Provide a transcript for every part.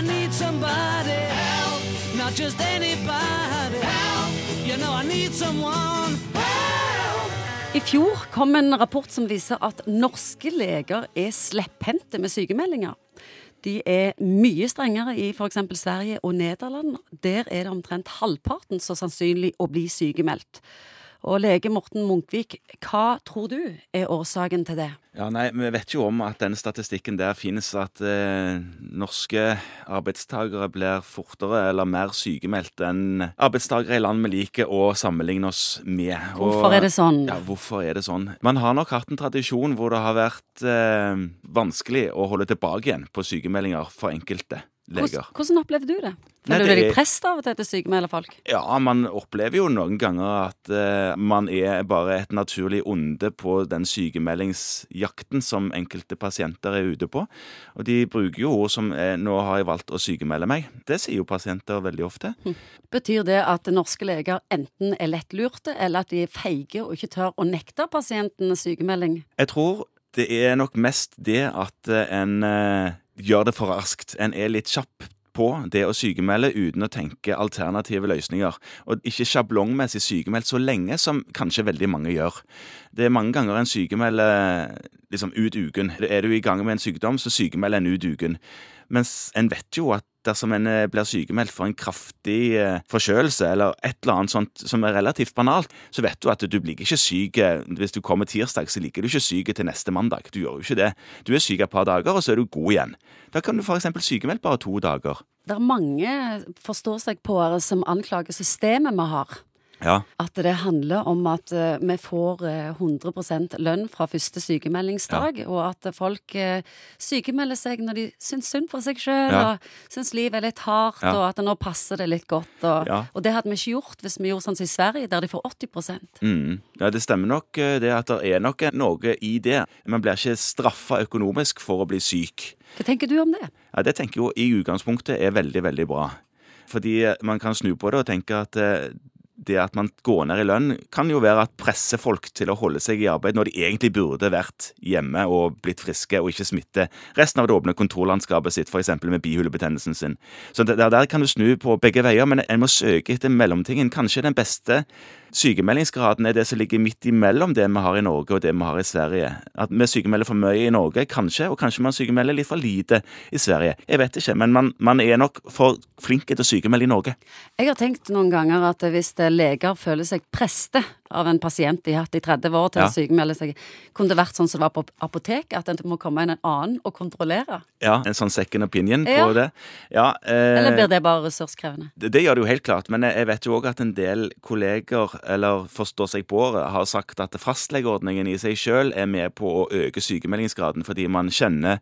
I need somebody help, not just anybody help. You know I need someone. I fjor kom en rapport som viser at norske leger er slepphendte med sykemeldinger. De er mye strengere i f.eks. Sverige og Nederland. Der er det omtrent halvparten så sannsynlig å bli sykemeldt. Og lege Morten Munkvik, hva tror du er årsaken til det? Ja, nei, Vi vet jo om at den statistikken der finnes, at eh, norske arbeidstakere blir fortere eller mer sykemeldt enn arbeidstakere i land vi liker å sammenligne oss med. Hvorfor er det sånn? Ja, hvorfor er det sånn? Man har nok hatt en tradisjon hvor det har vært eh, vanskelig å holde tilbake igjen på sykemeldinger for enkelte leger. Hvordan, hvordan opplevde du det? Føler du deg prest av og til til å sykemelde folk? Ja, man opplever jo noen ganger at uh, man er bare et naturlig onde på den sykemeldingsjakten som enkelte pasienter er ute på. Og de bruker jo ord som eh, 'nå har jeg valgt å sykemelde meg'. Det sier jo pasienter veldig ofte. Betyr det at norske leger enten er lettlurte, eller at de er feige og ikke tør å nekte pasienten sykemelding? Jeg tror det er nok mest det at eh, en eh, gjør det for raskt. En er litt kjapp på det å sykemelde uten å tenke alternative løsninger. Og ikke sjablongmessig sykemeldt så lenge som kanskje veldig mange gjør. Det er mange ganger en sykemelder liksom ut uken. Er du i gang med en sykdom, så sykemeld en ut uken. Mens en vet jo at dersom en eh, blir sykemeldt for en kraftig eh, forkjølelse eller et eller annet sånt som er relativt banalt, så vet du at du blir ikke syk eh, hvis du kommer tirsdag, så ligger du ikke syk til neste mandag. Du gjør jo ikke det. Du er syk et par dager, og så er du god igjen. Da kan du f.eks. sykemeldt bare to dager. Det er mange forstå-seg-på-ere som anklager systemet vi har. Ja. At det handler om at eh, vi får eh, 100% lønn fra første sykemeldingsdag, og at folk eh, sykemelder seg når de syns synd på seg sjøl, Ja. og syns livet er litt hardt, Ja. og at nå passer det litt godt. Og, Ja. og det hadde vi ikke gjort hvis vi gjorde sånn som i Sverige, der de får 80 Mm. ja, det stemmer nok eh, det at det er nok noe i det. Man blir ikke straffa økonomisk for å bli syk. Hva tenker du om det? Ja, Det tenker jeg jo i utgangspunktet er veldig, veldig bra. Fordi eh, man kan snu på det og tenke at eh, det at man går ned i lønn, kan jo være at presser folk til å holde seg i arbeid når de egentlig burde vært hjemme og blitt friske og ikke smitte resten av det åpne kontorlandskapet sitt, f.eks. med bihulebetennelsen sin. Så der, der kan du snu på begge veier, men en må søke etter mellomtingen. Kanskje den beste sykemeldingsgraden er det som ligger midt imellom det vi har i Norge og det vi har i Sverige. At vi sykemelder for mye i Norge, kanskje, og kanskje man sykemelder litt for lite i Sverige. Jeg vet ikke, men man, man er nok for flink til å sykemelde i Norge. Jeg har tenkt noen ganger at hvis leger føler seg preste av en pasient de har hatt i 30 år til Ja. å sykemelde seg, kunne det vært sånn som det var på apoteket, at en må komme inn en annen og kontrollere? Ja, En sånn second opinion på Ja. det. Ja, eh, Eller blir det bare ressurskrevende? Det, det gjør det jo helt klart, men jeg vet jo òg at en del kolleger, eller forstår seg på året, har sagt at fastlegeordningen i seg sjøl er med på å øke sykemeldingsgraden, fordi man kjenner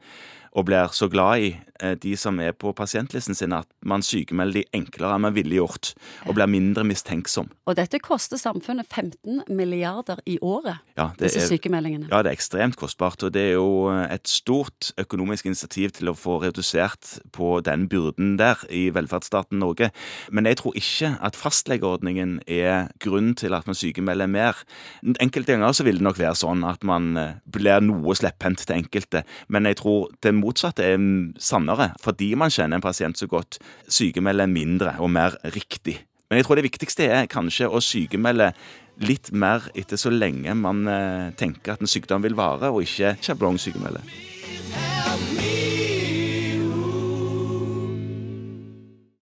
og blir så glad i eh, de som er på pasientlisten sin, at man sykemelder de enklere enn man ville gjort, og blir mindre mistenksom. Og dette koster samfunnet 15 milliarder i året, Ja, det disse er, sykemeldingene. ja, det er ekstremt kostbart, og det er jo et stort økonomisk initiativ til å få redusert på den byrden der i velferdsstaten Norge. Men jeg tror ikke at fastlegeordningen er grunn til at man sykemelder mer. Enkelte ganger så vil det nok være sånn at man eh, blir noe slepphendt til enkelte, men jeg tror det motsatte er sannere, fordi man kjenner en pasient så godt, sykemelder mindre og mer riktig. Men jeg tror det viktigste er kanskje å sykemelde litt mer etter så lenge man eh, tenker at en sykdom vil vare, og ikke sjablongssykemelde.